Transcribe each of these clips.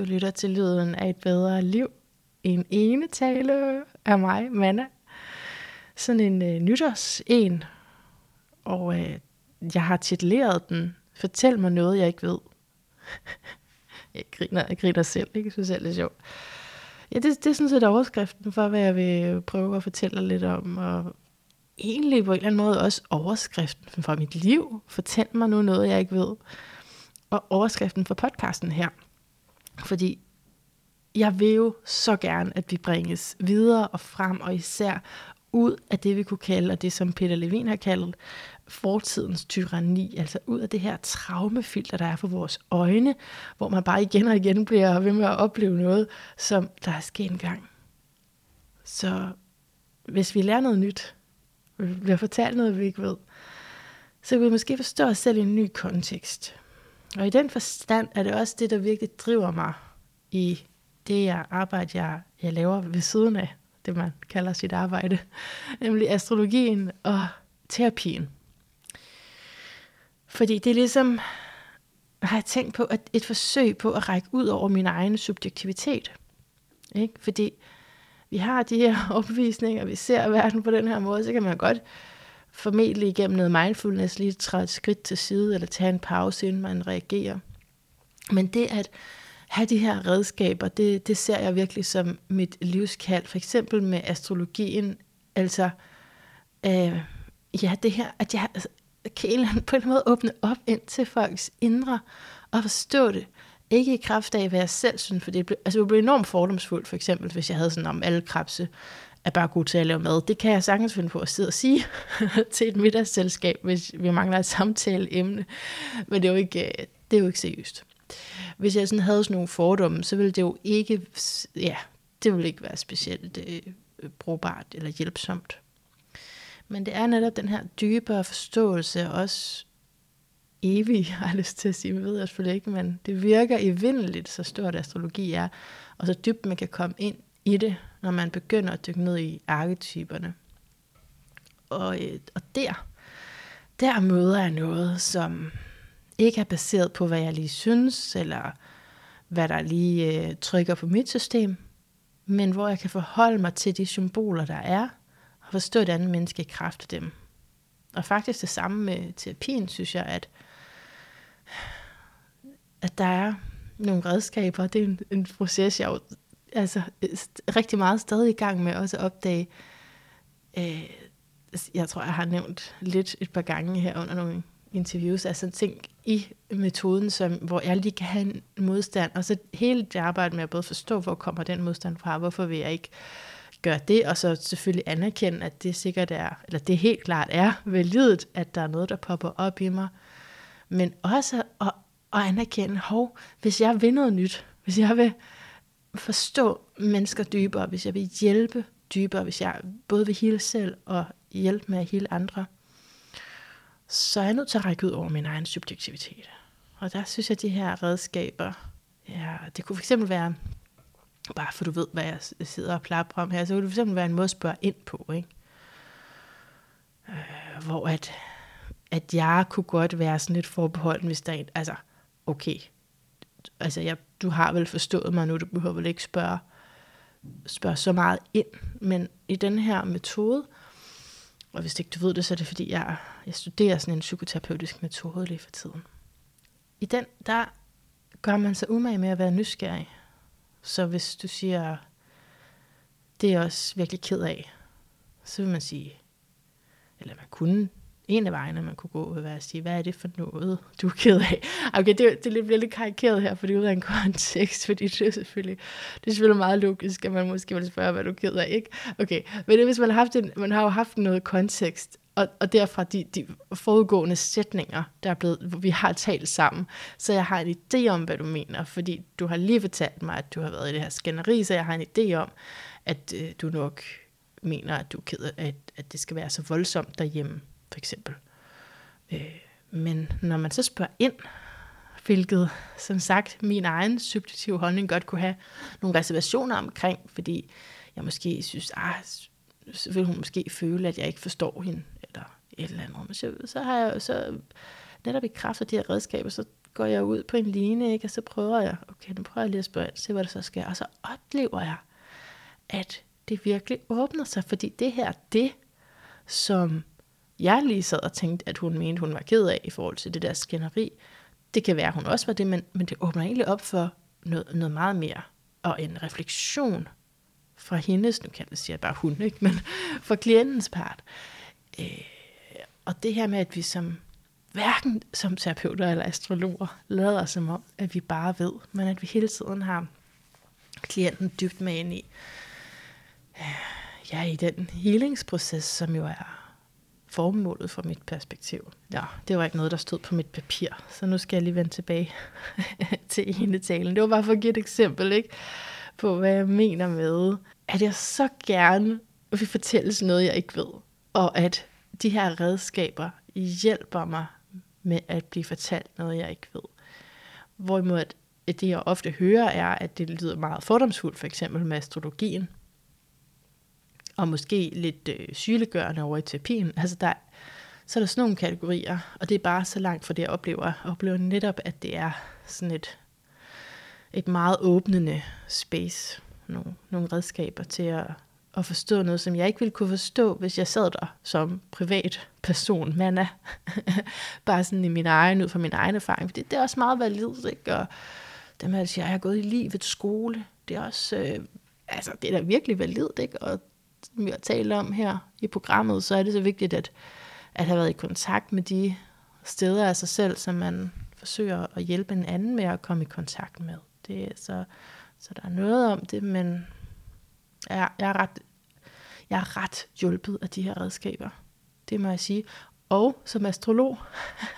Du lytter til lyden af et bedre liv. En ene tale af mig, Manna. Sådan en øh, nytårs en. Og øh, jeg har tituleret den. Fortæl mig noget, jeg ikke ved. jeg, griner, jeg griner selv, ikke? Jeg synes selv, det er sjovt. Ja, det, det er sådan set overskriften for, hvad jeg vil prøve at fortælle lidt om. Og egentlig på en eller anden måde også overskriften for mit liv. Fortæl mig nu noget, jeg ikke ved. Og overskriften for podcasten her. Fordi jeg vil jo så gerne, at vi bringes videre og frem, og især ud af det, vi kunne kalde, og det som Peter Levin har kaldt, fortidens tyranni, altså ud af det her traumefilter, der er for vores øjne, hvor man bare igen og igen bliver ved med at opleve noget, som der er sket engang. Så hvis vi lærer noget nyt, øh, vi bliver fortalt noget, vi ikke ved, så kan vi måske forstå os selv i en ny kontekst. Og i den forstand er det også det, der virkelig driver mig i det jeg arbejde, jeg, jeg laver ved siden af det, man kalder sit arbejde, nemlig astrologien og terapien. Fordi det er ligesom, har jeg tænkt på, at et forsøg på at række ud over min egen subjektivitet. Ikke? Fordi vi har de her opvisninger, vi ser verden på den her måde, så kan man godt formentlig igennem noget mindfulness lige træde et skridt til side, eller tage en pause, inden man reagerer. Men det at have de her redskaber, det, det ser jeg virkelig som mit livskald. For eksempel med astrologien, altså, øh, ja, det her, at jeg altså, kan en eller anden, på en eller anden måde åbne op ind til folks indre, og forstå det. Ikke i kraft af, hvad jeg selv synes, for det blev, altså, det blev enormt fordomsfuldt, for eksempel, hvis jeg havde sådan om alle krabse er bare god til at lave mad. Det kan jeg sagtens finde på at sidde og sige til et middagsselskab, hvis vi mangler et samtaleemne. Men det er jo ikke, øh, det er jo ikke seriøst. Hvis jeg sådan havde sådan nogle fordomme, så ville det jo ikke, ja, det ville ikke være specielt øh, brugbart eller hjælpsomt. Men det er netop den her dybere forståelse, også evig, har jeg lyst til at sige, men ved jeg selvfølgelig ikke, men det virker evindeligt, så stort astrologi er, og så dybt man kan komme ind i det, når man begynder at dykke ned i arketyperne. Og, øh, og der, der møder jeg noget, som ikke er baseret på, hvad jeg lige synes, eller hvad der lige øh, trykker på mit system, men hvor jeg kan forholde mig til de symboler, der er, og forstå et andet menneske i kraft af dem. Og faktisk det samme med terapien, synes jeg, at, at der er nogle redskaber. Det er en, en proces, jeg jo altså, øh, rigtig meget stadig i gang med også at opdage. Øh, jeg tror, jeg har nævnt lidt et par gange her under nogle interviews, altså ting i metoden, som, hvor jeg lige kan have en modstand, og så hele det arbejde med at både forstå, hvor kommer den modstand fra, hvorfor vil jeg ikke gøre det, og så selvfølgelig anerkende, at det sikkert er, eller det helt klart er validt, at der er noget, der popper op i mig, men også at, at anerkende, hov, hvis jeg vil noget nyt, hvis jeg vil forstå mennesker dybere, hvis jeg vil hjælpe dybere, hvis jeg både vil hele selv og hjælpe med at hele andre, så er jeg nødt til at række ud over min egen subjektivitet. Og der synes jeg, at de her redskaber, ja, det kunne fx være, bare for du ved, hvad jeg sidder og plapper om her, så kunne det fx være en måde at spørge ind på, ikke? Øh, hvor at, at jeg kunne godt være sådan lidt forbeholden, hvis der er en, altså, okay, altså jeg, du har vel forstået mig nu, du behøver vel ikke spørge, spørge så meget ind, men i den her metode, og hvis ikke du ved det, så er det fordi, jeg, jeg studerer sådan en psykoterapeutisk metode lige for tiden. I den, der gør man sig umage med at være nysgerrig. Så hvis du siger, det er jeg også virkelig ked af, så vil man sige, eller man kunne en af vejene, man kunne gå, vil være at sige, hvad er det for noget, du er ked af? Okay, det, det bliver lidt karikeret her, for det er ud af en kontekst, fordi det er selvfølgelig, det er selvfølgelig meget logisk, at man måske vil spørge, hvad du er ked af, ikke? Okay, men det, hvis man har, haft en, man har jo haft noget kontekst, og, og derfra de, de forudgående sætninger, der er blevet, hvor vi har talt sammen, så jeg har en idé om, hvad du mener, fordi du har lige fortalt mig, at du har været i det her skænderi, så jeg har en idé om, at øh, du nok mener, at du er ked af, at, at det skal være så voldsomt derhjemme for eksempel. Øh, men når man så spørger ind, hvilket som sagt min egen subjektive holdning godt kunne have nogle reservationer omkring, fordi jeg måske synes, ah, så vil hun måske føle, at jeg ikke forstår hende, eller et eller andet. Men så, så har jeg så netop i kraft af de her redskaber, så går jeg ud på en line, ikke? og så prøver jeg, okay, nu prøver jeg lige at spørge, se hvad der så sker. Og så oplever jeg, at det virkelig åbner sig, fordi det her, det, som jeg lige sad og tænkte, at hun mente, hun var ked af i forhold til det der skænderi, det kan være, at hun også var det, men, men det åbner egentlig op for noget, noget meget mere. Og en refleksion fra hendes, nu kan jeg sige bare hun, ikke? men fra klientens part. Øh, og det her med, at vi som hverken som terapeuter eller astrologer lader som om, at vi bare ved, men at vi hele tiden har klienten dybt med ind i, øh, ja, i den healingsproces, som jo er formålet fra mit perspektiv. Ja, det var ikke noget, der stod på mit papir, så nu skal jeg lige vende tilbage til ene talen. Det var bare for at give et eksempel ikke, på, hvad jeg mener med, at jeg så gerne vil fortælle noget, jeg ikke ved, og at de her redskaber hjælper mig med at blive fortalt noget, jeg ikke ved. Hvorimod at det, jeg ofte hører, er, at det lyder meget fordomsfuldt, for eksempel med astrologien, og måske lidt øh, sygeliggørende over i terapien. Altså der, så er der sådan nogle kategorier, og det er bare så langt fra det, jeg oplever. Jeg oplever netop, at det er sådan et, et meget åbnende space, nogle, nogle redskaber til at at forstå noget, som jeg ikke ville kunne forstå, hvis jeg sad der som privat person, man bare sådan i min egen, ud fra min egen erfaring, fordi det er også meget validt, ikke? Og det med at altså, at jeg har gået i livets skole, det er også, øh, altså det er da virkelig validt, ikke? Og som vi har talt om her i programmet, så er det så vigtigt, at, at have været i kontakt med de steder af sig selv, som man forsøger at hjælpe en anden med at komme i kontakt med. Det er så, så der er noget om det, men jeg, jeg, er ret, jeg er ret hjulpet af de her redskaber. Det må jeg sige. Og som astrolog,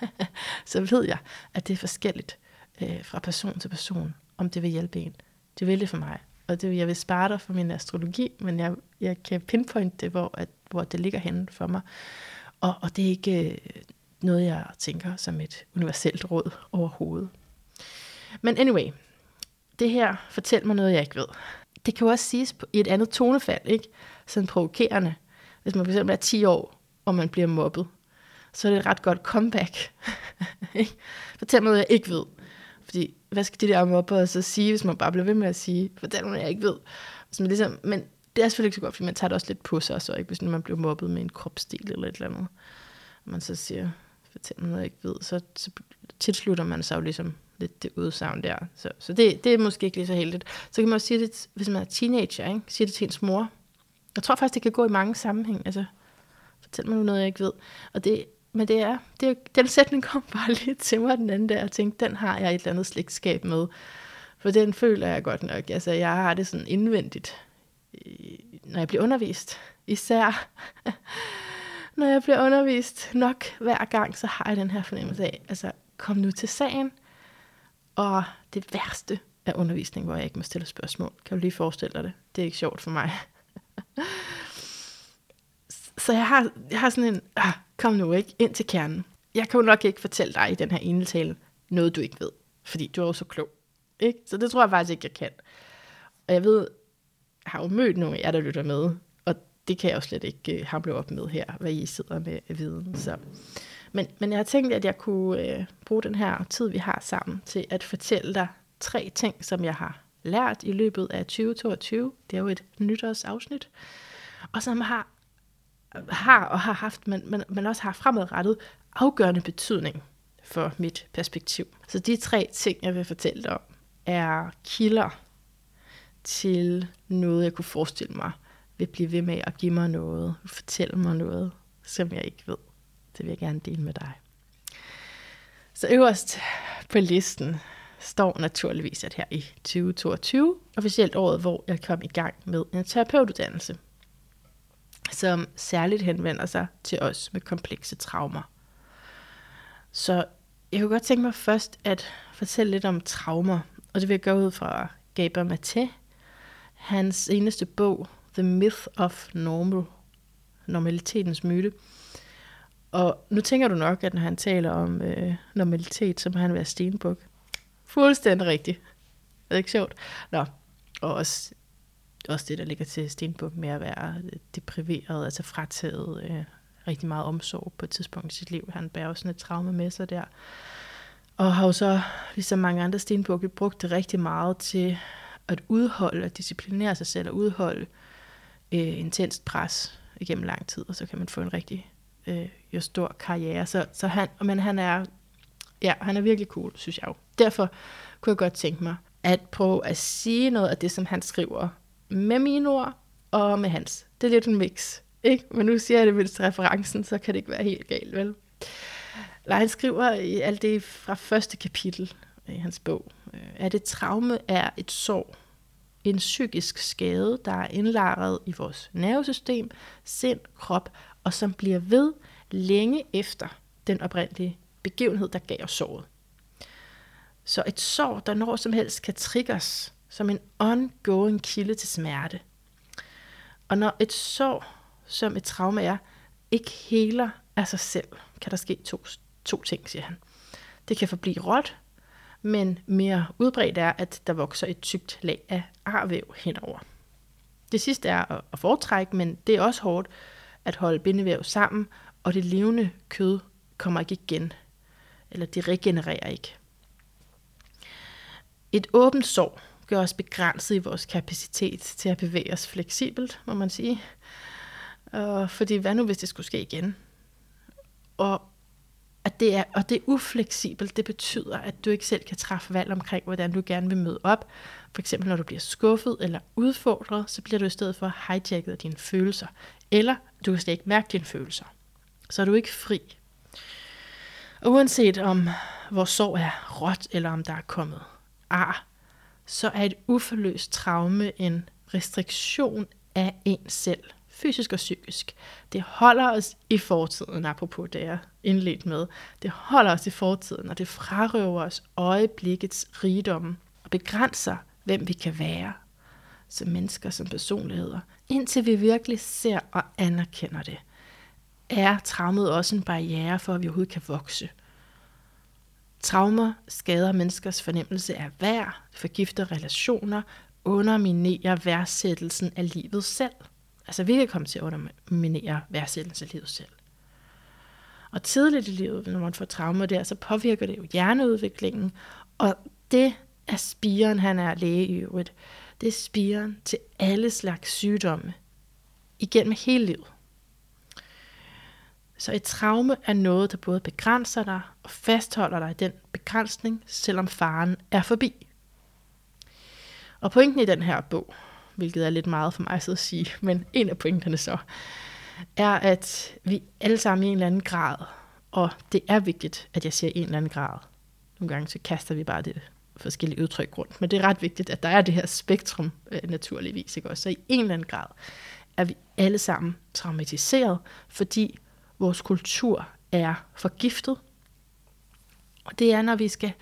så ved jeg, at det er forskelligt øh, fra person til person, om det vil hjælpe en. Det vil det for mig. Og det, jeg vil spare dig for min astrologi, men jeg, jeg kan pinpointe det, hvor, at, hvor det ligger henne for mig. Og, og det er ikke øh, noget, jeg tænker som et universelt råd overhovedet. Men anyway, det her fortæller mig noget, jeg ikke ved det kan jo også siges i et andet tonefald, ikke? Sådan provokerende. Hvis man for eksempel er 10 år, og man bliver mobbet, så er det et ret godt comeback. Fortæl mig noget, jeg ikke ved. Fordi, hvad skal de der mobber så sige, hvis man bare bliver ved med at sige, fortæl mig noget, jeg ikke ved. Så man ligesom, men det er selvfølgelig ikke så godt, fordi man tager det også lidt på sig, så ikke, hvis man bliver mobbet med en kropsdel eller et eller andet. Og man så siger, fortæl mig noget, jeg ikke ved, så, så tilslutter man sig jo ligesom lidt det udsagn der. Så, så det, det er måske ikke lige så heldigt. Så kan man også sige det, hvis man er teenager, ikke? siger det til ens mor. Jeg tror faktisk, det kan gå i mange sammenhæng. Altså, fortæl mig nu noget, jeg ikke ved. Og det, men det er, det er, den sætning kom bare lige til mig den anden dag, og tænkte, den har jeg et eller andet slægtskab med. For den føler jeg godt nok. Altså, jeg har det sådan indvendigt, øh, når jeg bliver undervist. Især når jeg bliver undervist nok hver gang, så har jeg den her fornemmelse af, altså, kom nu til sagen, og det værste er undervisning, hvor jeg ikke må stille spørgsmål. Kan du lige forestille dig det? Det er ikke sjovt for mig. så jeg har, jeg har sådan en, ah, kom nu ikke, ind til kernen. Jeg kan jo nok ikke fortælle dig i den her ene tale noget, du ikke ved, fordi du er jo så klog. Ikke? Så det tror jeg faktisk ikke, jeg kan. Og jeg ved, jeg har jo mødt nogle af jer, der lytter med, og det kan jeg jo slet ikke uh, hamle op med her, hvad I sidder med viden. Så men, men jeg har tænkt, at jeg kunne øh, bruge den her tid, vi har sammen, til at fortælle dig tre ting, som jeg har lært i løbet af 2022. Det er jo et nytårsafsnit. Og som har, har og har haft, men, men, men også har fremadrettet afgørende betydning for mit perspektiv. Så de tre ting, jeg vil fortælle dig om, er kilder til noget, jeg kunne forestille mig vil blive ved med at give mig noget, fortælle mig noget, som jeg ikke ved. Det vil jeg gerne dele med dig. Så øverst på listen står naturligvis, at her i 2022, officielt året, hvor jeg kom i gang med en terapeutuddannelse, som særligt henvender sig til os med komplekse traumer. Så jeg kunne godt tænke mig først at fortælle lidt om traumer, og det vil jeg gå ud fra Gaber Maté, hans eneste bog, The Myth of Normal, normalitetens myte, og nu tænker du nok, at når han taler om øh, normalitet, så må han være stenbuk. Fuldstændig rigtigt. Det er ikke sjovt. Nå, og også, også det, der ligger til stenbuk med at være øh, depriveret, altså frataget øh, rigtig meget omsorg på et tidspunkt i sit liv. Han bærer også sådan et traume med sig der. Og har jo så, ligesom mange andre stenbukke, brugt det rigtig meget til at udholde, at disciplinere sig selv og udholde øh, intenst pres igennem lang tid, og så kan man få en rigtig øh, jo stor karriere. Så, så han, men han er, ja, han er virkelig cool, synes jeg jo. Derfor kunne jeg godt tænke mig at prøve at sige noget af det, som han skriver med mine ord og med hans. Det er lidt en mix, ikke? Men nu siger jeg det mindst referencen, så kan det ikke være helt galt, vel? Han skriver i alt det fra første kapitel i hans bog, øh, at et traume er et sår, en psykisk skade, der er indlejret i vores nervesystem, sind, krop, og som bliver ved længe efter den oprindelige begivenhed, der gav os såret. Så et sår, der når som helst kan triggers som en ongoing kilde til smerte. Og når et sår, som et traume er, ikke heler af sig selv, kan der ske to, to ting, siger han. Det kan forblive råt, men mere udbredt er, at der vokser et tykt lag af arvæv henover. Det sidste er at foretrække, men det er også hårdt at holde bindevæv sammen, og det levende kød kommer ikke igen, eller det regenererer ikke. Et åbent sår er os begrænset i vores kapacitet til at bevæge os fleksibelt, må man sige. Og fordi hvad nu, hvis det skulle ske igen? Og at det er, og det er ufleksibelt, det betyder, at du ikke selv kan træffe valg omkring, hvordan du gerne vil møde op. For eksempel når du bliver skuffet eller udfordret, så bliver du i stedet for hijacket af dine følelser. Eller du kan slet ikke mærke dine følelser. Så er du ikke fri. Og uanset om vores sorg er råt, eller om der er kommet ar, så er et uforløst traume en restriktion af en selv, fysisk og psykisk. Det holder os i fortiden, apropos det jeg indledt med. Det holder os i fortiden, og det frarøver os øjeblikkets rigdom og begrænser, hvem vi kan være som mennesker, som personligheder. Indtil vi virkelig ser og anerkender det, er traumet også en barriere for, at vi overhovedet kan vokse – Traumer skader menneskers fornemmelse af værd, forgifter relationer, underminerer værdsættelsen af livet selv. Altså vi kan komme til at underminere værdsættelsen af livet selv. Og tidligt i livet, når man får traumer der, så påvirker det jo hjerneudviklingen, og det er spiren, han er læge i øvrigt. Det er spiren til alle slags sygdomme igennem hele livet. Så et traume er noget, der både begrænser dig og fastholder dig i den begrænsning, selvom faren er forbi. Og pointen i den her bog, hvilket er lidt meget for mig at sige, men en af pointerne så, er, at vi alle sammen i en eller anden grad, og det er vigtigt, at jeg siger en eller anden grad. Nogle gange så kaster vi bare det forskellige udtryk rundt, men det er ret vigtigt, at der er det her spektrum øh, naturligvis. Ikke? Også. Så i en eller anden grad er vi alle sammen traumatiseret, fordi vores kultur er forgiftet. Og det er, når vi skal,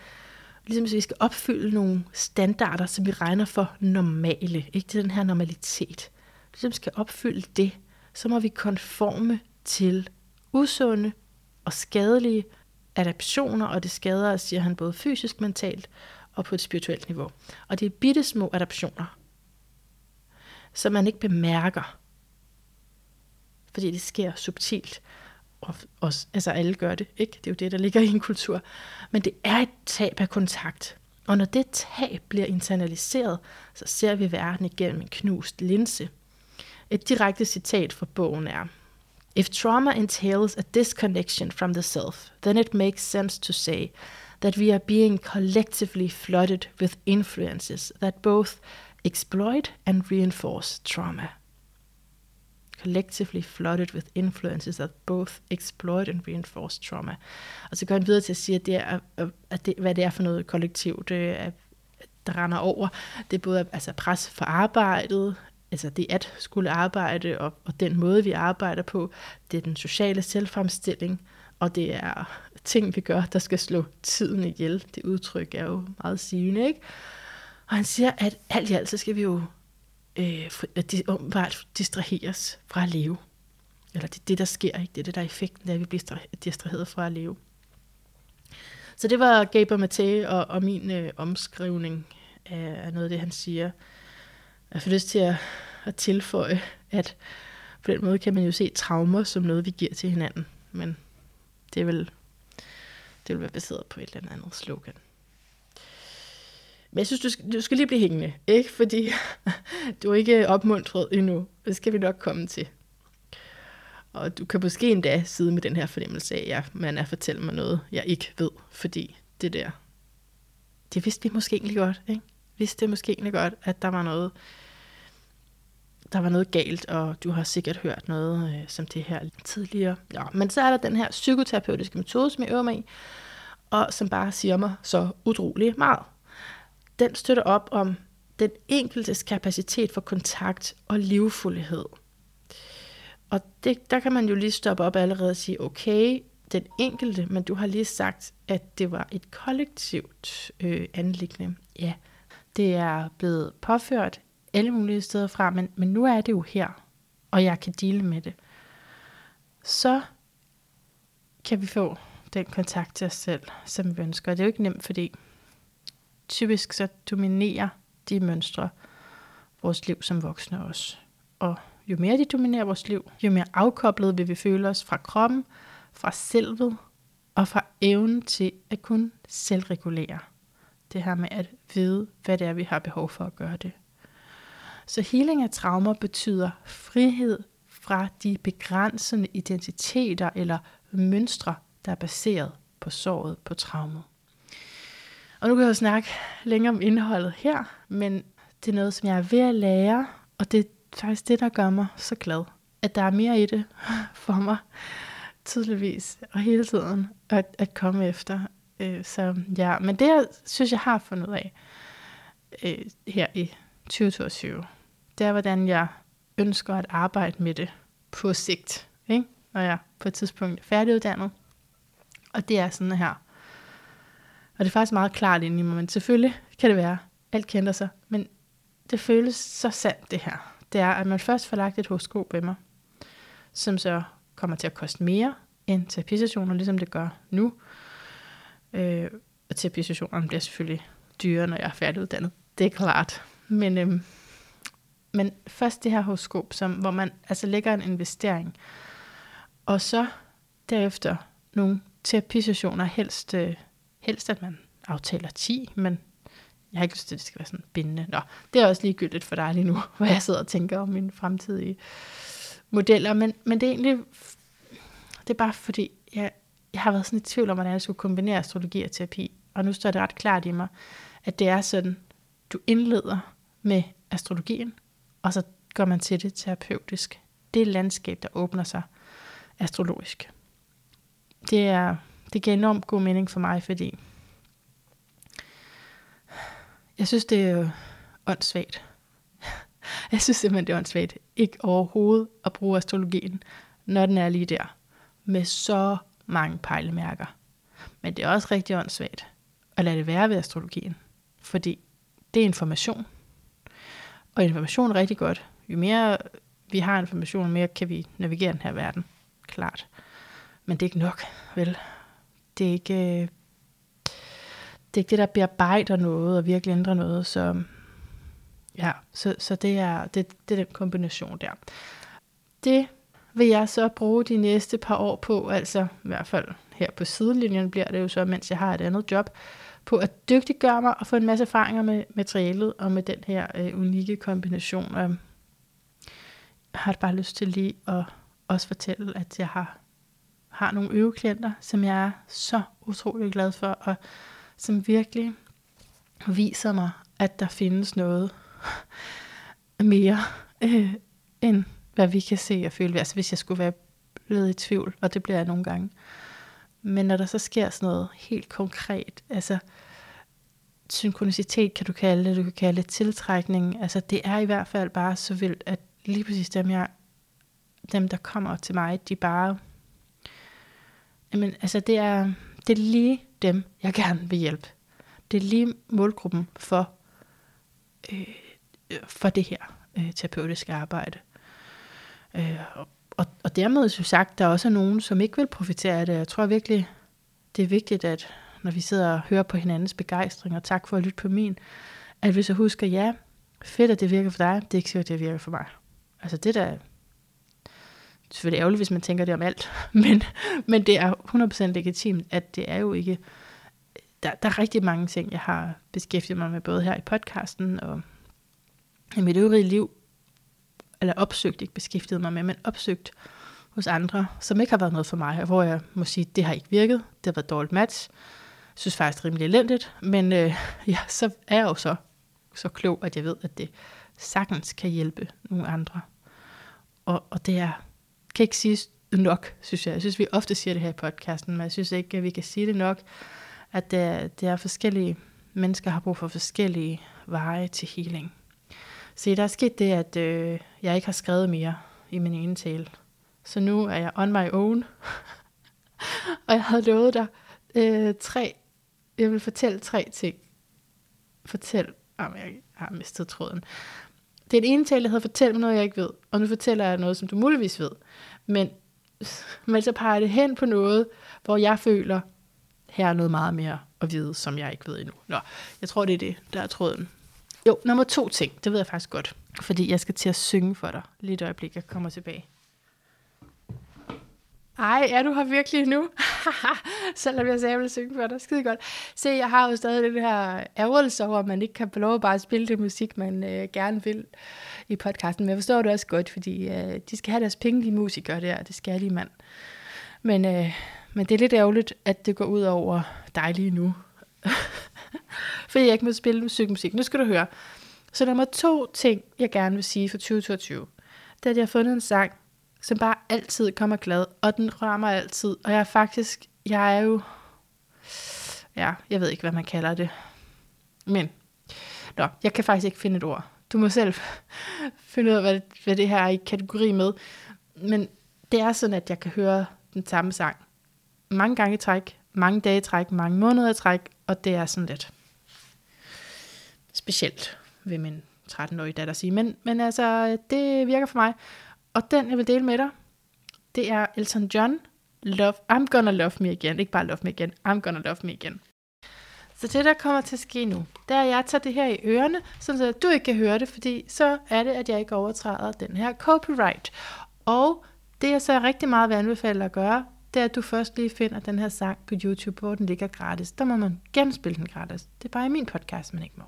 ligesom hvis vi skal opfylde nogle standarder, som vi regner for normale, ikke til den her normalitet. Ligesom skal opfylde det, så må vi konforme til usunde og skadelige adaptioner, og det skader os, siger han, både fysisk, mentalt og på et spirituelt niveau. Og det er bitte små adaptioner, som man ikke bemærker, fordi det sker subtilt og også, altså alle gør det, ikke? Det er jo det, der ligger i en kultur. Men det er et tab af kontakt. Og når det tab bliver internaliseret, så ser vi verden igennem en knust linse. Et direkte citat fra bogen er, If trauma entails a disconnection from the self, then it makes sense to say that we are being collectively flooded with influences that both exploit and reinforce trauma collectively flooded with influences that both exploit and reinforce trauma. Og så går han videre til at sige, at, det er, at det, hvad det er for noget kollektiv, øh, det er, der render over. Det er både altså pres for arbejdet, altså det at skulle arbejde, og, og den måde, vi arbejder på, det er den sociale selvfremstilling, og det er ting, vi gør, der skal slå tiden ihjel. Det udtryk er jo meget sigende, ikke? Og han siger, at alt i alt, så skal vi jo øh, at de åbenbart distraheres fra at leve. Eller det er det, der sker, ikke? Det er det, der er effekten, at vi bliver distraheret fra at leve. Så det var Gaber Maté og, og min øh, omskrivning af, af noget af det, han siger. Jeg får lyst til at, at tilføje, at på den måde kan man jo se traumer som noget, vi giver til hinanden. Men det vil, det Det vil være baseret på et eller andet slogan. Men jeg synes, du skal, du skal lige blive hængende, ikke? Fordi du er ikke opmuntret endnu. Det skal vi nok komme til. Og du kan måske endda sidde med den her fornemmelse af, at man er fortælle mig noget, jeg ikke ved, fordi det der, det vidste vi måske egentlig godt, ikke? Vidste det måske egentlig godt, at der var noget, der var noget galt, og du har sikkert hørt noget øh, som det her tidligere. Ja, men så er der den her psykoterapeutiske metode, som jeg øver mig i, og som bare siger mig så utrolig meget. Den støtter op om den enkeltes kapacitet for kontakt og livfuldhed. Og det, der kan man jo lige stoppe op allerede og sige, okay, den enkelte, men du har lige sagt, at det var et kollektivt øh, anlæggende. Ja, det er blevet påført alle mulige steder fra, men, men nu er det jo her, og jeg kan dele med det. Så kan vi få den kontakt til os selv, som vi ønsker. Det er jo ikke nemt, fordi typisk så dominerer de mønstre vores liv som voksne også. Og jo mere de dominerer vores liv, jo mere afkoblet vil vi føle os fra kroppen, fra selvet og fra evnen til at kunne selvregulere. Det her med at vide, hvad det er, vi har behov for at gøre det. Så healing af traumer betyder frihed fra de begrænsende identiteter eller mønstre, der er baseret på såret på traumet. Og nu kan jeg jo snakke længere om indholdet her, men det er noget, som jeg er ved at lære, og det er faktisk det, der gør mig så glad. At der er mere i det for mig, tydeligvis, og hele tiden at, at komme efter. Øh, så ja, men det jeg synes, jeg har fundet ud af øh, her i 2022, det er, hvordan jeg ønsker at arbejde med det på sigt, ikke? når jeg på et tidspunkt er færdiguddannet. Og det er sådan her. Og det er faktisk meget klart inde i mig, men selvfølgelig kan det være, alt kender sig, men det føles så sandt det her. Det er, at man først får lagt et horoskop ved mig, som så kommer til at koste mere end terapisessioner, ligesom det gør nu. Øh, og terapisessionerne bliver selvfølgelig dyre, når jeg er færdiguddannet. Det er klart. Men, øhm, men først det her horoskop, som, hvor man altså lægger en investering, og så derefter nogle terapisessioner, helst, øh, helst at man aftaler 10, men jeg har ikke lyst til, at det skal være sådan bindende. Nå, det er også ligegyldigt for dig lige nu, hvor jeg sidder og tænker om mine fremtidige modeller, men, men det er egentlig, det er bare fordi, jeg, jeg har været sådan i tvivl om, hvordan jeg skulle kombinere astrologi og terapi, og nu står det ret klart i mig, at det er sådan, du indleder med astrologien, og så går man til det terapeutisk. Det landskab, der åbner sig astrologisk. Det, er, det giver enormt god mening for mig, fordi jeg synes, det er åndssvagt. Jeg synes simpelthen, det er åndssvagt ikke overhovedet at bruge astrologien, når den er lige der, med så mange pejlemærker. Men det er også rigtig åndssvagt at lade det være ved astrologien, fordi det er information. Og information er rigtig godt. Jo mere vi har information, jo mere kan vi navigere den her verden. Klart. Men det er ikke nok, vel? Det er ikke, øh, det er ikke det, der bearbejder noget og virkelig ændrer noget. Så ja, så, så det, er, det, det er den kombination der. Det vil jeg så bruge de næste par år på, altså i hvert fald her på sidelinjen bliver det jo så, mens jeg har et andet job, på at dygtiggøre mig og få en masse erfaringer med materialet og med den her øh, unikke kombination. Og jeg har bare lyst til lige at også fortælle, at jeg har, har nogle øveklienter, som jeg er så utrolig glad for, og som virkelig viser mig, at der findes noget mere, øh, end hvad vi kan se og føle. Altså hvis jeg skulle være blevet i tvivl, og det bliver jeg nogle gange. Men når der så sker sådan noget helt konkret, altså synkronicitet kan du kalde det, du kan kalde det tiltrækning, altså det er i hvert fald bare så vildt, at lige præcis dem, jeg, dem der kommer til mig, de bare, jamen altså det er, det er lige dem, jeg gerne vil hjælpe. Det er lige målgruppen for, øh, for det her øh, terapeutiske arbejde. Øh, og, og dermed så sagt, der er også nogen, som ikke vil profitere af det. Jeg tror virkelig, det er vigtigt, at når vi sidder og hører på hinandens begejstring, og tak for at lytte på min, at vi så husker, ja, fedt, at det virker for dig, det er ikke sikkert, at det virker for mig. Altså det der, selvfølgelig ærgerligt, hvis man tænker det om alt, men, men det er 100% legitimt, at det er jo ikke, der, der er rigtig mange ting, jeg har beskæftiget mig med, både her i podcasten og i mit øvrige liv, eller opsøgt, ikke beskæftiget mig med, men opsøgt hos andre, som ikke har været noget for mig, hvor jeg må sige, det har ikke virket, det har været dårligt match, jeg synes faktisk det er rimelig elendigt, men øh, ja, så er jeg jo så, så klog, at jeg ved, at det sagtens kan hjælpe nogle andre. Og, og det er, kan ikke sige nok, synes jeg. Jeg synes, vi ofte siger det her i podcasten, men jeg synes ikke, at vi kan sige det nok, at det er, det er forskellige mennesker har brug for forskellige veje til healing. Se, der er sket det, at øh, jeg ikke har skrevet mere i min ene tale. Så nu er jeg on my own. og jeg havde lovet dig øh, tre, jeg vil fortælle tre ting. Fortæl, ah, om jeg har mistet tråden. Det er en ene tale, jeg havde mig noget, jeg ikke ved. Og nu fortæller jeg noget, som du muligvis ved. Men, men så peger det hen på noget, hvor jeg føler, her er noget meget mere at vide, som jeg ikke ved endnu. Nå, jeg tror, det er det, der er tråden. Jo, nummer to ting, det ved jeg faktisk godt. Fordi jeg skal til at synge for dig. Lige et øjeblik, jeg kommer tilbage. Ej, er du her virkelig nu? Selvom jeg sagde, at jeg ville synge for dig. Skide godt. Se, jeg har jo stadig det her ærgerelse over, at man ikke kan få lov at bare spille det musik, man øh, gerne vil i podcasten. Men jeg forstår det også godt, fordi øh, de skal have deres penge, de musikere der. Det skal de, mand. Men, øh, men det er lidt ærgerligt, at det går ud over dig lige nu. fordi jeg ikke må spille musikmusik. Nu skal du høre. Så der er to ting, jeg gerne vil sige for 2022. Det er, at jeg har fundet en sang, som bare altid kommer glad, og den rører mig altid. Og jeg er faktisk, jeg er jo, ja, jeg ved ikke, hvad man kalder det. Men, nå, jeg kan faktisk ikke finde et ord. Du må selv finde ud af, hvad det, hvad det her er i kategori med. Men det er sådan, at jeg kan høre den samme sang mange gange i træk, mange dage i træk, mange måneder i træk, og det er sådan lidt specielt, vil min 13-årige datter sige. Men, men altså, det virker for mig. Og den, jeg vil dele med dig, det er Elton John, Love, I'm Gonna Love Me Again. Ikke bare Love Me Again, I'm Gonna Love Me Again. Så det, der kommer til at ske nu, det er, at jeg tager det her i ørerne, så du ikke kan høre det, fordi så er det, at jeg ikke overtræder den her copyright. Og det, jeg så rigtig meget vil anbefale at gøre, det er, at du først lige finder den her sang på YouTube, hvor den ligger gratis. Der må man genspille den gratis. Det er bare i min podcast, man ikke må.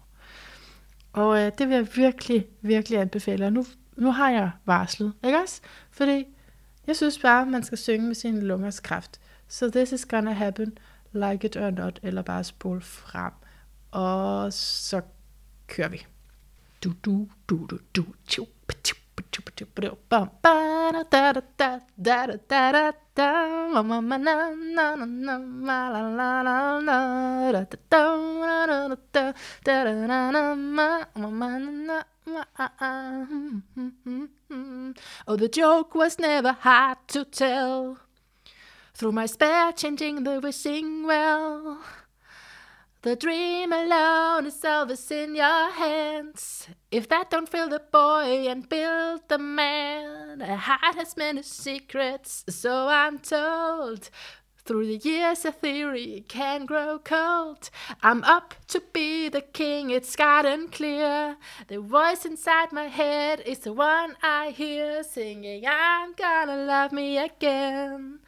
Og øh, det vil jeg virkelig, virkelig anbefale. Og nu nu har jeg varslet, ikke også? Fordi jeg synes bare, man skal synge med sin lungers kraft. So this is gonna happen, like it or not, eller bare spol frem. Og så kører vi. Du, du, du, du, du, du, Oh, the joke was never hard to tell. Through my spare changing the wishing well. The dream alone is always in your hands. If that don't fill the boy and build the man, a heart has many secrets, so I'm told. Through the years, a theory can grow cold. I'm up to be the king, it's gotten clear. The voice inside my head is the one I hear singing, I'm gonna love me again.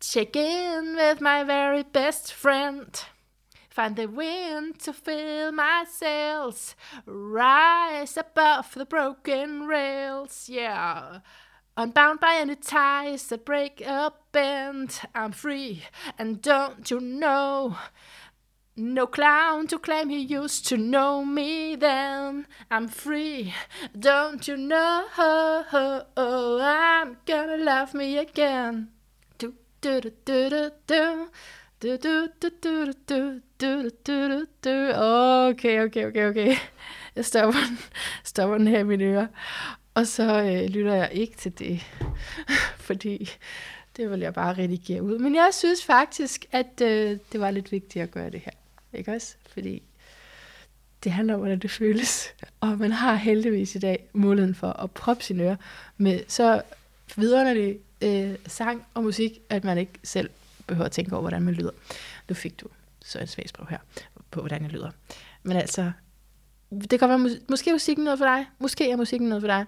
Check in with my very best friend. Find the wind to fill my sails. Rise above the broken rails. Yeah. Unbound by any ties that break a bend. I'm free, and don't you know? No clown to claim he used to know me then. I'm free, don't you know? I'm gonna love me again. Do do do do do do. Du, du, du, du, du, du, du, du. Okay, okay, okay, okay. Jeg stopper, stopper den her i. Og så øh, lytter jeg ikke til det, fordi det vil jeg bare redigere ud. Men jeg synes faktisk, at øh, det var lidt vigtigt at gøre det her. Ikke også? Fordi det handler om, hvordan det føles. Og man har heldigvis i dag muligheden for at proppe sine ører med så vidunderlig øh, sang og musik, at man ikke selv behøver at tænke over, hvordan man lyder. Nu fik du så en svagsprøv her på, hvordan jeg lyder. Men altså, det kan være, måske er musikken noget for dig. Måske er musikken noget for dig.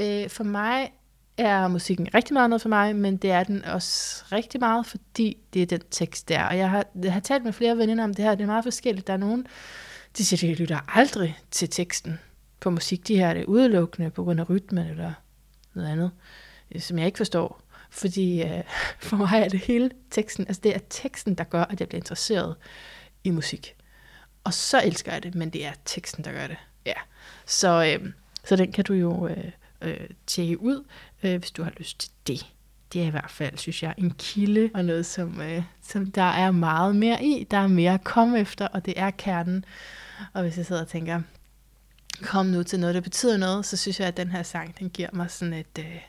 Øh, for mig er musikken rigtig meget noget for mig, men det er den også rigtig meget, fordi det er den tekst, der. Og jeg har, jeg har talt med flere veninder om det her, det er meget forskelligt. Der er nogen, de siger, de lytter aldrig til teksten på musik. De her er det udelukkende på grund af rytmen eller noget andet, øh, som jeg ikke forstår. Fordi øh, for mig er det hele teksten, altså det er teksten, der gør, at jeg bliver interesseret i musik. Og så elsker jeg det, men det er teksten, der gør det. Ja. Så, øh, så den kan du jo øh, øh, tjekke ud, øh, hvis du har lyst til det. Det er i hvert fald, synes jeg, en kilde og noget, som, øh, som der er meget mere i. Der er mere at komme efter, og det er kernen. Og hvis jeg sidder og tænker, kom nu til noget, der betyder noget, så synes jeg, at den her sang, den giver mig sådan et, øh,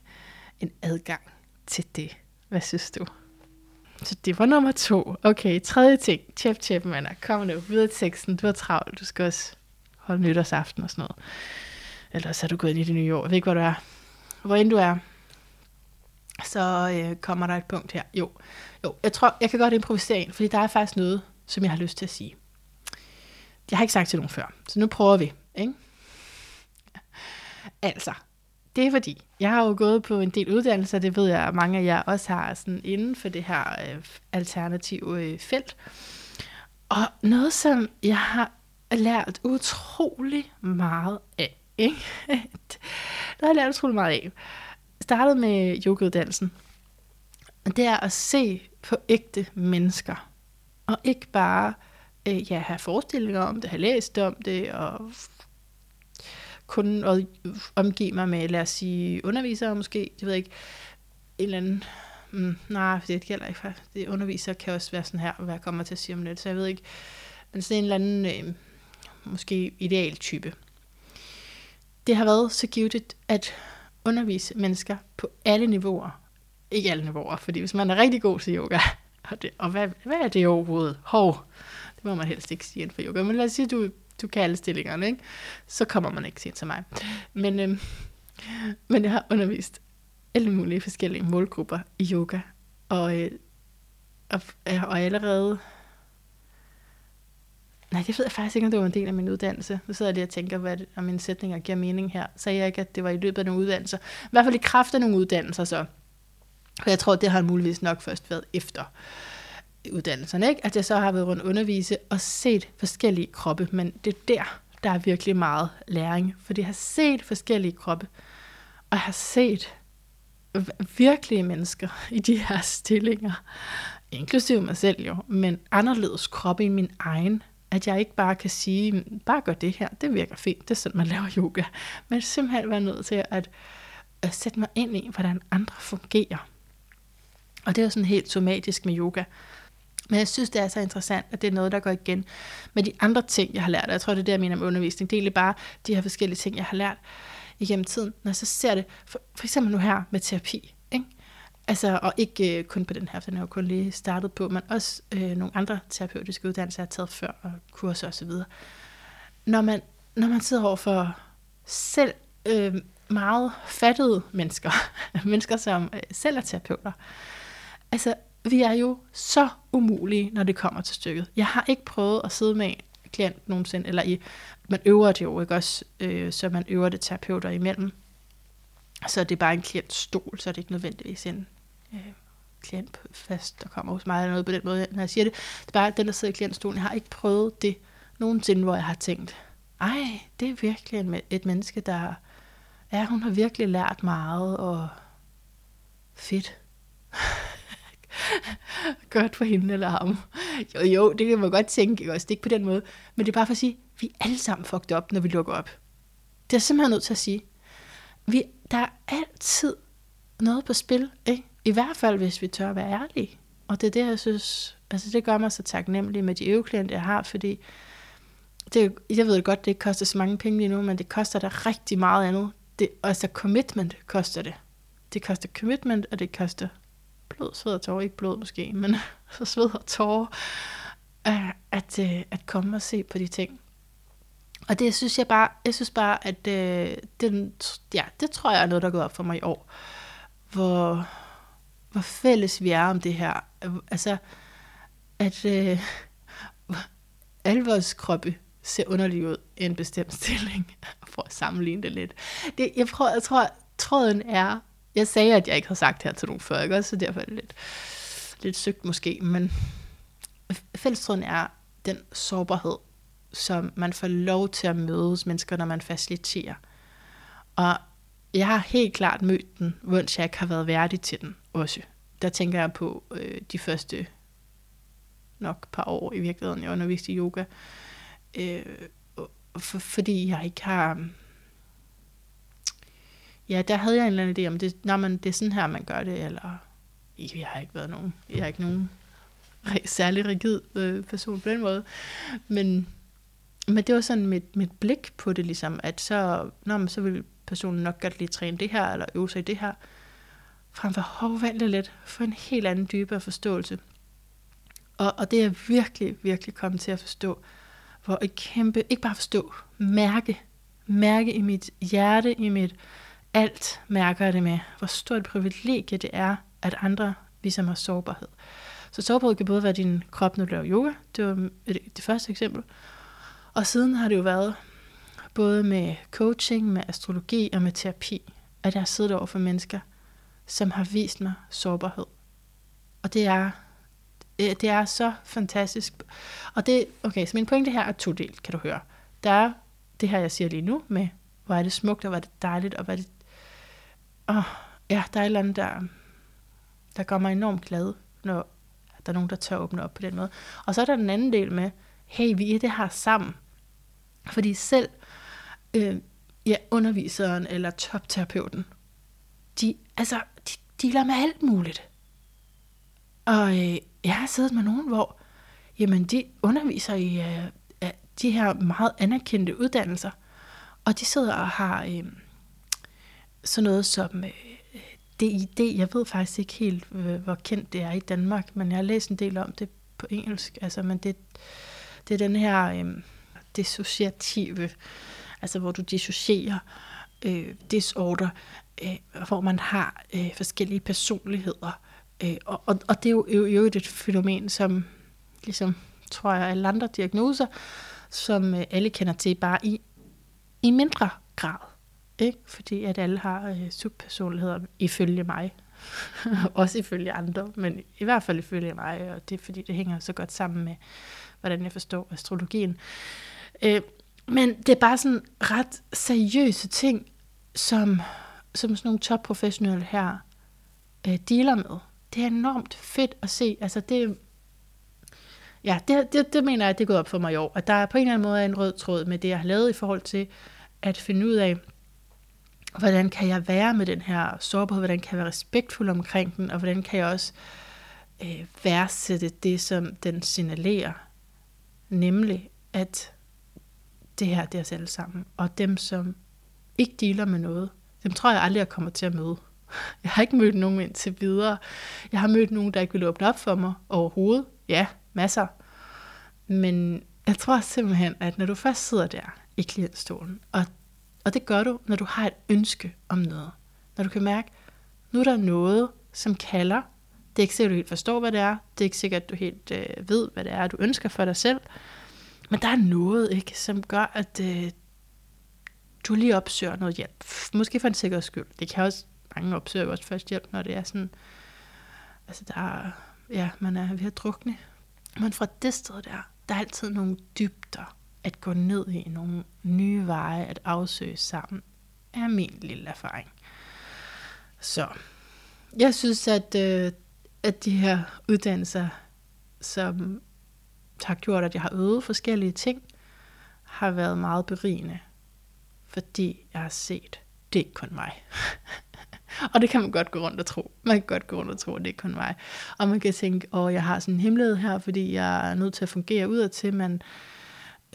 en adgang til det. Hvad synes du? Så det var nummer to. Okay, tredje ting. Tjep, tjep, mander. Kom nu, videre til teksten. Du er travlt. Du skal også holde nytårsaften og sådan noget. Ellers er du gået ind i det nye år. Jeg ved ikke, hvor du er. Hvor end du er, så øh, kommer der et punkt her. Jo, jo, jeg tror, jeg kan godt improvisere ind, fordi der er faktisk noget, som jeg har lyst til at sige. Jeg har ikke sagt til nogen før, så nu prøver vi. Ikke? Altså, det er fordi, jeg har jo gået på en del uddannelser, det ved jeg, at mange af jer også har sådan inden for det her øh, alternative øh, felt. Og noget, som jeg har lært utrolig meget af, ikke? det har jeg lært utrolig meget af. Startede med yogauddannelsen. Det er at se på ægte mennesker. Og ikke bare øh, ja, have forestillinger om det, have læst om det, og kun at omgive mig med, lad os sige, undervisere måske, det ved jeg ikke, en eller anden, mm, nej, det gælder ikke faktisk, det undervisere kan også være sådan her, hvad jeg kommer til at sige om det, så jeg ved ikke, men sådan en eller anden, øh, måske ideal type. Det har været så givet at undervise mennesker på alle niveauer. Ikke alle niveauer, fordi hvis man er rigtig god til yoga, og, det, og hvad, hvad er det overhovedet? Hov, det må man helst ikke sige inden for yoga, men lad os sige, at du du kan alle stillingerne, ikke? så kommer man ikke til mig. Men, øhm, men jeg har undervist alle mulige forskellige målgrupper i yoga, og, øh, og, øh, og allerede... Nej, det ved jeg faktisk ikke, om det var en del af min uddannelse. Nu sidder jeg lige og tænker, hvad det, om mine sætninger giver mening her. Sagde jeg ikke, at det var i løbet af nogle uddannelser. I hvert fald i kraft af nogle uddannelser, så. For jeg tror, det har muligvis nok først været efter uddannelserne, ikke? at jeg så har været rundt undervise og set forskellige kroppe, men det er der, der er virkelig meget læring, fordi jeg har set forskellige kroppe, og jeg har set virkelige mennesker i de her stillinger, inklusive mig selv jo, men anderledes kroppe i min egen, at jeg ikke bare kan sige, mm, bare gør det her, det virker fint, det er sådan, man laver yoga, men simpelthen være nødt til at, at sætte mig ind i, hvordan andre fungerer. Og det er jo sådan helt somatisk med yoga. Men jeg synes, det er så interessant, at det er noget, der går igen med de andre ting, jeg har lært. Og jeg tror, det er det, jeg mener med undervisning. Det er egentlig bare de her forskellige ting, jeg har lært igennem tiden. Når jeg så ser det, for, for eksempel nu her med terapi. Ikke? Altså, og ikke øh, kun på den her, for den er jo kun lige startet på, men også øh, nogle andre terapeutiske uddannelser, jeg har taget før, og kurser osv. Når man, når man sidder over for selv øh, meget fattede mennesker, mennesker, som øh, selv er terapeuter, altså vi er jo så umulige, når det kommer til stykket. Jeg har ikke prøvet at sidde med en klient nogensinde, eller i, man øver det jo ikke også, øh, så man øver det terapeuter imellem. Så det er bare en klientstol, så det er ikke nødvendigvis en øh, klient fast, der kommer hos mig eller noget på den måde, når jeg siger det. Det er bare den, der sidder i klientstolen. Jeg har ikke prøvet det nogensinde, hvor jeg har tænkt, ej, det er virkelig et menneske, der, ja, hun har virkelig lært meget, og fedt. godt for hende eller ham. Jo, jo, det kan man godt tænke, ikke også? Det er ikke på den måde. Men det er bare for at sige, vi er alle sammen fucked op, når vi lukker op. Det er simpelthen nødt til at sige. Vi, der er altid noget på spil, ikke? I hvert fald, hvis vi tør at være ærlige. Og det er det, jeg synes, altså det gør mig så taknemmelig med de øveklienter, jeg har, fordi det, jeg ved godt, det ikke koster så mange penge lige nu, men det koster da rigtig meget andet. Det, altså commitment koster det. Det koster commitment, og det koster blod, sved og tårer, ikke blod måske, men så sved og tårer, at, øh, at komme og se på de ting. Og det synes jeg bare, jeg synes bare, at øh, den, ja, det tror jeg er noget, der er gået op for mig i år. Hvor, hvor fælles vi er om det her. Altså, at øh, alle vores kroppe ser underlig ud i en bestemt stilling, for at sammenligne det lidt. Det, jeg, prøver, jeg tror, tråden er jeg sagde, at jeg ikke havde sagt det her til nogen før, ikke? Så derfor er det lidt, lidt søgt måske, men fællestråden er den sårbarhed, som man får lov til at mødes mennesker, når man faciliterer. Og jeg har helt klart mødt den, mens jeg ikke har været værdig til den også. Der tænker jeg på øh, de første nok par år i virkeligheden, jeg underviste i yoga. Øh, for, fordi jeg ikke har... Ja, der havde jeg en eller anden idé om, det, når man, det er sådan her, man gør det, eller jeg har ikke været nogen, jeg har ikke nogen særlig rigid øh, person på den måde. Men, men det var sådan mit, mit blik på det, ligesom, at så, når man, så vil personen nok godt lige træne det her, eller øve sig i det her, frem for hov, lidt, få en helt anden dybere forståelse. Og, og det er virkelig, virkelig kommet til at forstå, hvor et kæmpe, ikke bare forstå, mærke, mærke i mit hjerte, i mit alt mærker det med, hvor stort privilegie det er, at andre ligesom viser mig sårbarhed. Så sårbarhed kan både være din krop, når du laver yoga, det var det første eksempel, og siden har det jo været både med coaching, med astrologi og med terapi, at jeg har siddet over for mennesker, som har vist mig sårbarhed. Og det er, øh, det er så fantastisk. Og det, okay, så min pointe her er to del, kan du høre. Der er det her, jeg siger lige nu, med hvor er det smukt, og hvor er det dejligt, og hvor er det... Åh, ja, der er et eller andet, der, der gør mig enormt glad, når der er nogen, der tør åbne op på den måde. Og så er der den anden del med, hey, vi er det her sammen. Fordi selv øh, ja, underviseren eller topterapeuten, de, altså, de dealer med alt muligt. Og øh, jeg har siddet med nogen, hvor jamen, de underviser i øh, de her meget anerkendte uddannelser, og de sidder og har øh, sådan noget som øh, DID. Jeg ved faktisk ikke helt, øh, hvor kendt det er i Danmark, men jeg har læst en del om det på engelsk. Altså, men det, det er den her øh, dissociative altså hvor du dissocierer øh, disorder, øh, hvor man har øh, forskellige personligheder. Øh, og, og, og det er jo, jo, jo et fænomen, som ligesom, tror jeg, alle andre diagnoser, som øh, alle kender til, bare i, i mindre grad. Ikke? Fordi at alle har øh, subpersonligheder, ifølge mig. Også ifølge andre, men i hvert fald ifølge mig, og det er fordi, det hænger så godt sammen med, hvordan jeg forstår astrologien. Øh, men det er bare sådan ret seriøse ting, som, som sådan nogle topprofessionelle her øh, dealer med. Det er enormt fedt at se. Altså det, ja, det, det, det mener jeg, det er gået op for mig i år. At der er på en eller anden måde en rød tråd med det, jeg har lavet i forhold til at finde ud af, hvordan kan jeg være med den her sårbarhed, hvordan kan jeg være respektfuld omkring den, og hvordan kan jeg også øh, værdsætte det, som den signalerer. Nemlig, at det her, det er os alle sammen. Og dem, som ikke dealer med noget, dem tror jeg aldrig, jeg kommer til at møde. Jeg har ikke mødt nogen indtil videre. Jeg har mødt nogen, der ikke vil åbne op for mig overhovedet. Ja, masser. Men jeg tror simpelthen, at når du først sidder der i klientstolen, og, og det gør du, når du har et ønske om noget. Når du kan mærke, nu er der noget, som kalder. Det er ikke sikkert, at du helt forstår, hvad det er. Det er ikke sikkert, at du helt øh, ved, hvad det er, du ønsker for dig selv. Men der er noget, ikke, som gør, at øh, du lige opsøger noget hjælp. Måske for en sikkerheds skyld. Det kan også, mange opsøger også først hjælp, når det er sådan, altså der er, ja, man er ved at drukne. Men fra det sted der, der er altid nogle dybder at gå ned i, nogle nye veje at afsøge sammen, er min lille erfaring. Så jeg synes, at, øh, at de her uddannelser, som har gjort, at jeg har øvet forskellige ting, har været meget berigende, fordi jeg har set, det er ikke kun mig. og det kan man godt gå rundt og tro. Man kan godt gå rundt og tro, at det er kun mig. Og man kan tænke, åh, jeg har sådan en hemmelighed her, fordi jeg er nødt til at fungere udadtil, men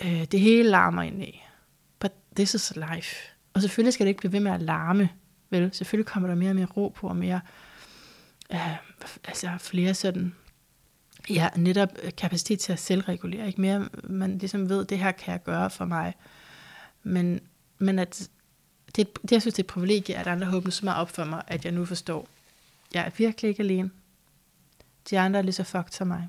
øh, det hele larmer ind i. But this is life. Og selvfølgelig skal det ikke blive ved med at larme. Vel, selvfølgelig kommer der mere og mere ro på, og mere, øh, altså flere sådan ja, netop øh, kapacitet til at selvregulere. Ikke mere, man ligesom ved, det her kan jeg gøre for mig. Men, men at det, det, jeg synes, det er et privilegie, at andre håber så meget op for mig, at jeg nu forstår, jeg er virkelig ikke alene. De andre er lige så fucked som mig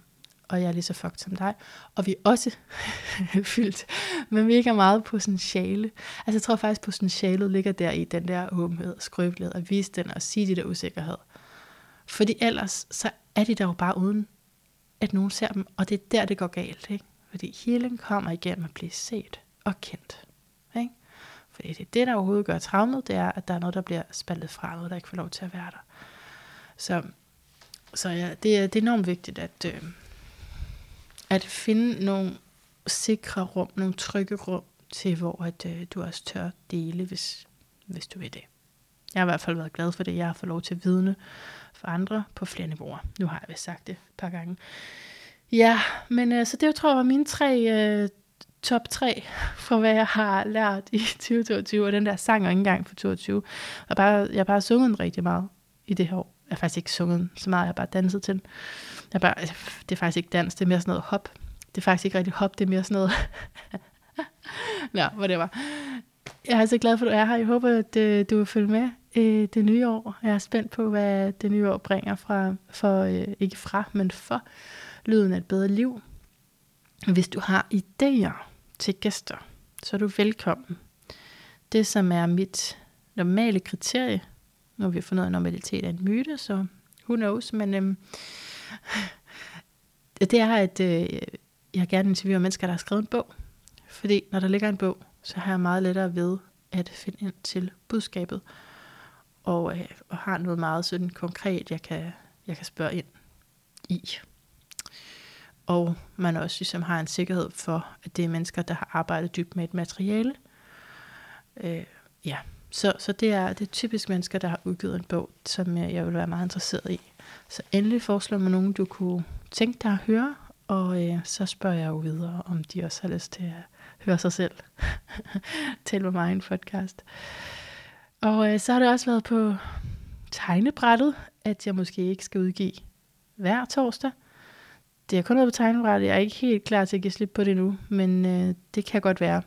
og jeg er lige så fucked som dig. Og vi er også fyldt med mega meget potentiale. Altså jeg tror faktisk, potentialet ligger der i den der åbenhed og skrøbelighed, at vise den og sige de der usikkerhed. Fordi ellers, så er de der jo bare uden, at nogen ser dem, og det er der, det går galt. Ikke? Fordi healing kommer igennem at blive set og kendt. Ikke? Fordi det er det, der overhovedet gør traumet, det er, at der er noget, der bliver spaltet fra, noget, der ikke får lov til at være der. Så, så ja, det, er, det er enormt vigtigt, at, øh, at finde nogle sikre rum, nogle trygge rum, til hvor at, øh, du også tør dele, hvis, hvis du vil det. Jeg har i hvert fald været glad for det, jeg har fået lov til at vidne for andre på flere niveauer. Nu har jeg vist sagt det et par gange. Ja, men øh, så det jeg tror jeg var mine tre øh, top 3 fra hvad jeg har lært i 2022, og den der sang og ikke engang for 2022. Jeg bare, jeg har bare sunget rigtig meget i det her år. Jeg har faktisk ikke sunget så meget, jeg har bare danset til den. Jeg bare, altså, det er faktisk ikke dans, det er mere sådan noget hop. Det er faktisk ikke rigtig hop, det er mere sådan noget... Nå, hvor det var. Jeg er så glad for, at du er her. Jeg håber, at øh, du vil følge med øh, det nye år. Jeg er spændt på, hvad det nye år bringer fra, for, øh, ikke fra, men for lyden af et bedre liv. Hvis du har idéer til gæster, så er du velkommen. Det, som er mit normale kriterie, nu har vi fundet, at normalitet er en myte, så who knows, men øhm, det er, at øh, jeg gerne interviewer mennesker, der har skrevet en bog. Fordi når der ligger en bog, så har jeg meget lettere ved at finde ind til budskabet, og, øh, og har noget meget sådan konkret, jeg kan, jeg kan spørge ind i. Og man også ligesom har en sikkerhed for, at det er mennesker, der har arbejdet dybt med et materiale. Øh, ja, så, så det, er, det er typisk mennesker, der har udgivet en bog, som jeg, jeg vil være meget interesseret i. Så endelig foreslår mig nogen, du kunne tænke dig at høre, og øh, så spørger jeg jo videre, om de også har lyst til at høre sig selv. tale med mig i en podcast. Og øh, så har det også været på tegnebrættet, at jeg måske ikke skal udgive hver torsdag. Det er kun noget på tegnebrættet. Jeg er ikke helt klar til at give slip på det nu, men øh, det kan godt være.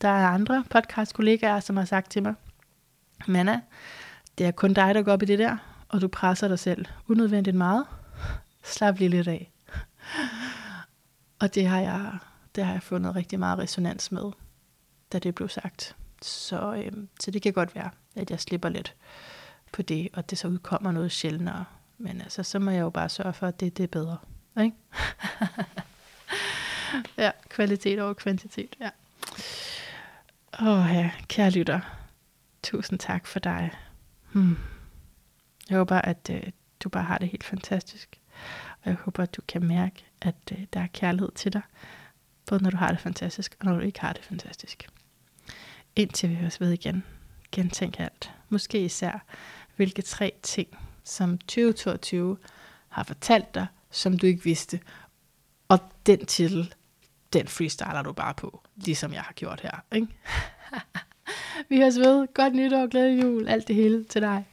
Der er andre podcast-kollegaer, som har sagt til mig, Manna, det er kun dig, der går op i det der, og du presser dig selv unødvendigt meget. Slap lige lidt af. Og det har jeg, det har jeg fundet rigtig meget resonans med, da det blev sagt. Så, øhm, så det kan godt være, at jeg slipper lidt på det, og det så udkommer noget sjældnere. Men altså, så må jeg jo bare sørge for, at det, det er bedre. Ikke? ja, kvalitet over kvantitet, ja. Åh ja, kære lytter. Tusind tak for dig. Hmm. Jeg håber, at øh, du bare har det helt fantastisk. Og jeg håber, at du kan mærke, at øh, der er kærlighed til dig. Både når du har det fantastisk, og når du ikke har det fantastisk. Indtil vi høres ved igen. Gentænk alt. Måske især, hvilke tre ting, som 2022 har fortalt dig, som du ikke vidste. Og den titel, den freestyler du bare på, ligesom jeg har gjort her. Ikke? Vi høres ved. Godt nytår, glædelig jul, alt det hele til dig.